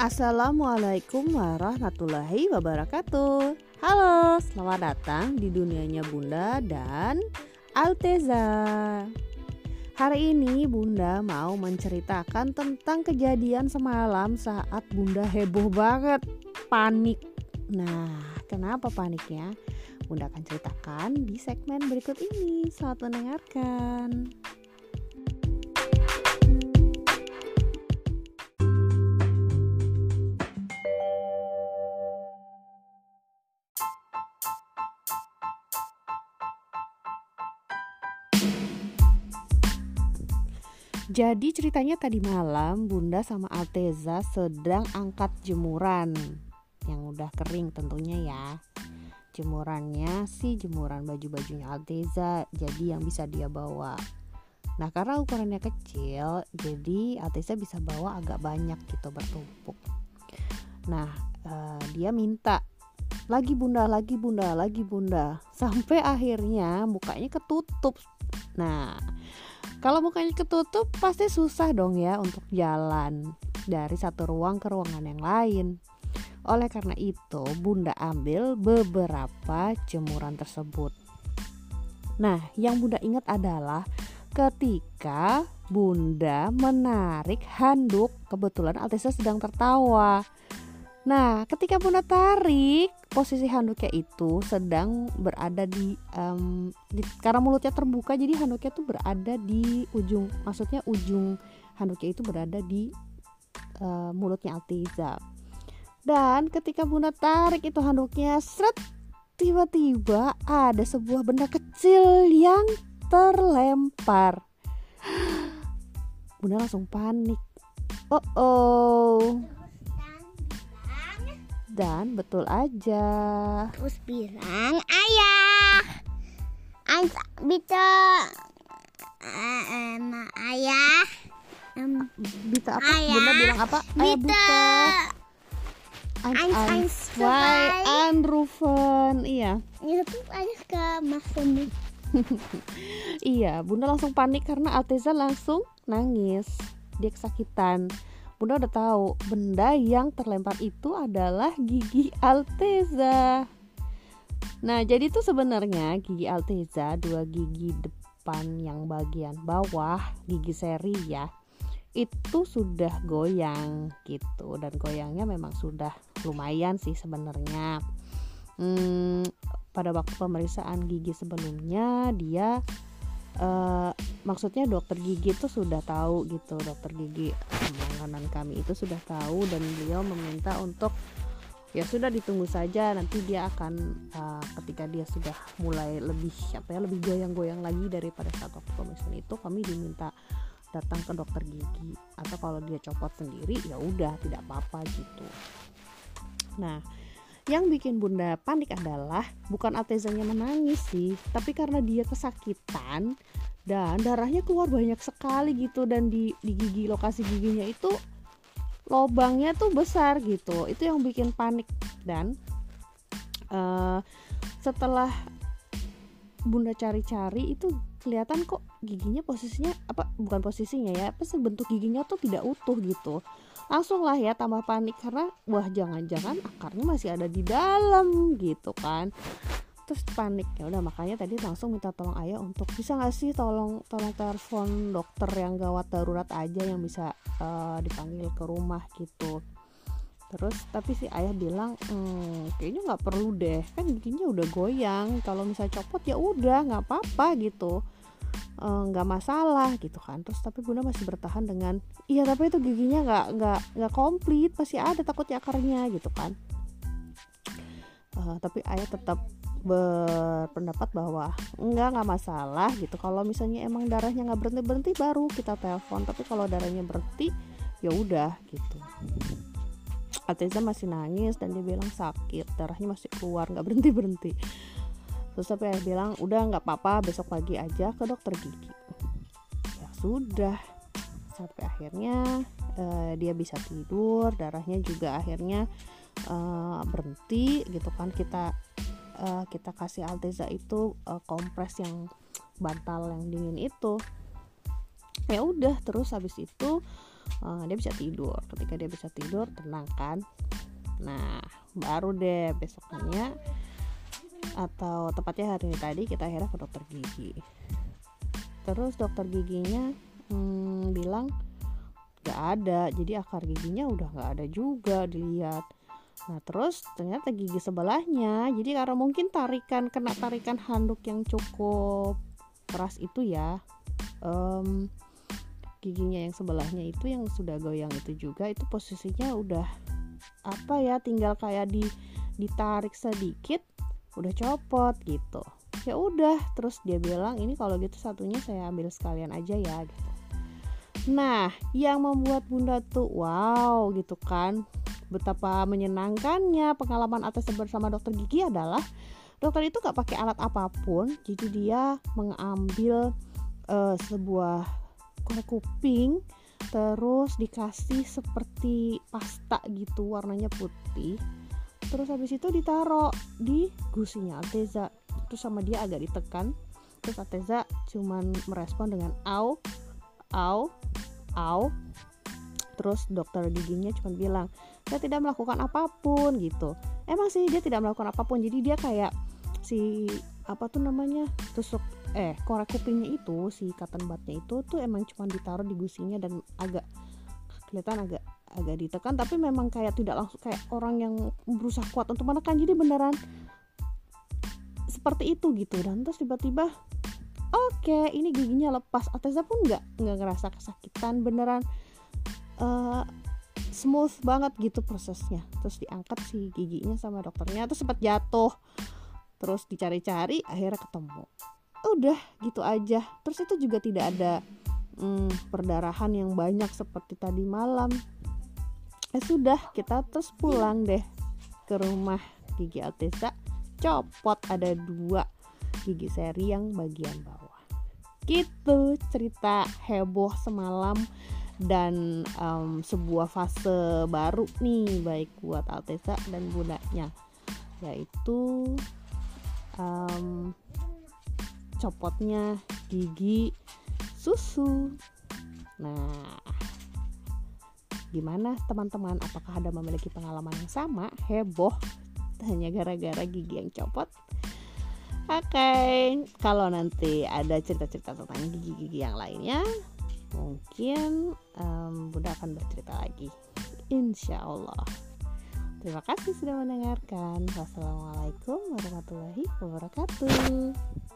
Assalamualaikum warahmatullahi wabarakatuh. Halo, selamat datang di dunianya Bunda dan Alteza. Hari ini Bunda mau menceritakan tentang kejadian semalam saat Bunda heboh banget Panik. Nah, kenapa paniknya? Bunda akan ceritakan di segmen berikut ini. Selamat mendengarkan Jadi ceritanya tadi malam Bunda sama Alteza sedang angkat jemuran yang udah kering tentunya ya. Jemurannya sih jemuran baju-bajunya Alteza jadi yang bisa dia bawa. Nah karena ukurannya kecil jadi Alteza bisa bawa agak banyak gitu bertumpuk. Nah uh, dia minta lagi bunda lagi bunda lagi bunda sampai akhirnya mukanya ketutup. Nah kalau mukanya ketutup pasti susah dong ya untuk jalan dari satu ruang ke ruangan yang lain. Oleh karena itu, Bunda ambil beberapa jemuran tersebut. Nah, yang Bunda ingat adalah ketika Bunda menarik handuk, kebetulan Altesa sedang tertawa. Nah, ketika Bunda tarik, posisi handuknya itu sedang berada di, um, di karena mulutnya terbuka, jadi handuknya itu berada di ujung, maksudnya ujung handuknya itu berada di uh, mulutnya Altiza. Dan ketika Bunda tarik itu handuknya, seret, tiba-tiba ada sebuah benda kecil yang terlempar. Bunda langsung panik. Oh oh dan betul aja. Terus bilang ayah, ayah bisa um, ayah um, Bita apa? Ayah, Bunda bilang apa? Ayah Bita. Eins, eins, zwei, Anrufen. Iya. Itu ayah ke Masumi. iya, Bunda langsung panik karena Alteza langsung nangis. Dia kesakitan. Bunda udah tahu benda yang terlempar itu adalah gigi Alteza. Nah, jadi itu sebenarnya gigi Alteza dua gigi depan yang bagian bawah gigi seri ya itu sudah goyang gitu dan goyangnya memang sudah lumayan sih sebenarnya. Hmm, pada waktu pemeriksaan gigi sebelumnya dia uh, maksudnya dokter gigi itu sudah tahu gitu dokter gigi langganan kami itu sudah tahu dan beliau meminta untuk ya sudah ditunggu saja nanti dia akan uh, ketika dia sudah mulai lebih apa ya lebih goyang-goyang lagi daripada saat waktu pemeriksaan itu kami diminta datang ke dokter gigi. Atau kalau dia copot sendiri ya udah tidak apa-apa gitu. Nah yang bikin bunda panik adalah bukan Altezanya menangis sih, tapi karena dia kesakitan dan darahnya keluar banyak sekali gitu dan di, di gigi lokasi giginya itu lobangnya tuh besar gitu. Itu yang bikin panik dan uh, setelah bunda cari-cari itu kelihatan kok giginya posisinya apa bukan posisinya ya apa bentuk giginya tuh tidak utuh gitu. Langsung lah ya tambah panik karena wah jangan-jangan akarnya masih ada di dalam gitu kan. Terus panik ya udah makanya tadi langsung minta tolong ayah untuk bisa nggak sih tolong tolong telepon dokter yang gawat darurat aja yang bisa uh, dipanggil ke rumah gitu terus tapi si ayah bilang hmm, kayaknya nggak perlu deh. Kan giginya udah goyang. Kalau misalnya copot ya udah nggak apa-apa gitu. Eh, nggak masalah gitu kan. Terus tapi bunda masih bertahan dengan iya tapi itu giginya nggak nggak nggak komplit. Masih ada takutnya akarnya gitu kan. Uh, tapi ayah tetap berpendapat bahwa enggak nggak masalah gitu. Kalau misalnya emang darahnya nggak berhenti berhenti baru kita telepon. Tapi kalau darahnya berhenti ya udah gitu Ateza masih nangis dan dia bilang sakit darahnya masih keluar nggak berhenti berhenti terus tapi ayah bilang udah nggak apa-apa besok pagi aja ke dokter gigi. Ya sudah sampai akhirnya uh, dia bisa tidur darahnya juga akhirnya uh, berhenti gitu kan. Kita uh, kita kasih Alteza itu uh, kompres yang bantal yang dingin itu. Ya udah terus habis itu uh, dia bisa tidur. Ketika dia bisa tidur tenang kan? Nah baru deh besokannya atau tepatnya hari ini tadi kita akhirnya ke dokter gigi. Terus dokter giginya hmm, bilang gak ada. Jadi akar giginya udah gak ada juga dilihat. Nah terus ternyata gigi sebelahnya jadi karena mungkin tarikan kena tarikan handuk yang cukup keras itu ya um, giginya yang sebelahnya itu yang sudah goyang itu juga itu posisinya udah apa ya tinggal kayak di ditarik sedikit udah copot gitu. Ya udah terus dia bilang ini kalau gitu satunya saya ambil sekalian aja ya gitu. Nah yang membuat bunda tuh wow gitu kan. Betapa menyenangkannya pengalaman atas bersama dokter gigi adalah dokter itu gak pakai alat apa pun jadi dia mengambil uh, sebuah korek kuping terus dikasih seperti pasta gitu warnanya putih. Terus habis itu ditaruh di gusinya Alteza. Terus sama dia agak ditekan. Terus Alteza cuman merespon dengan au au au. Terus dokter giginya cuma bilang saya tidak melakukan apa pun gitu. Emang sih dia tidak melakukan apa pun jadi dia kayak si apa tuh namanya tusuk eh korek kupingnya itu si cotton budnya itu tuh emang cuma ditaruh di gusinya dan agak kelihatan agak agak ditekan tapi memang kayak tidak langsung kayak orang yang berusaha kuat untuk menekan. Jadi beneran seperti itu gitu. Dan terus tiba-tiba oke okay, ini giginya lepas. Ateza pun nggak nggak ngerasa kesakitan. Beneran uh, smooth banget gitu prosesnya. Terus diangkat si giginya sama dokternya terus sempat jatuh. Terus dicari-cari akhirnya ketemu udah gitu aja. Terus itu juga tidak ada hmm, perdarahan yang banyak seperti tadi malam. Eh sudah kita terus pulang deh ke rumah gigi Altesa copot ada dua gigi seri yang bagian bawah. Gitu cerita heboh semalam dan um, sebuah fase baru nih baik buat Altesa dan bundanya. Yaitu um, copotnya gigi susu. Nah, gimana teman-teman? Apakah ada memiliki pengalaman yang sama? Heboh hanya gara-gara gigi yang copot? Oke, okay. kalau nanti ada cerita-cerita tentang gigi-gigi yang lainnya, mungkin um, Bunda akan bercerita lagi. Insya Allah. Terima kasih sudah mendengarkan. Wassalamualaikum warahmatullahi wabarakatuh.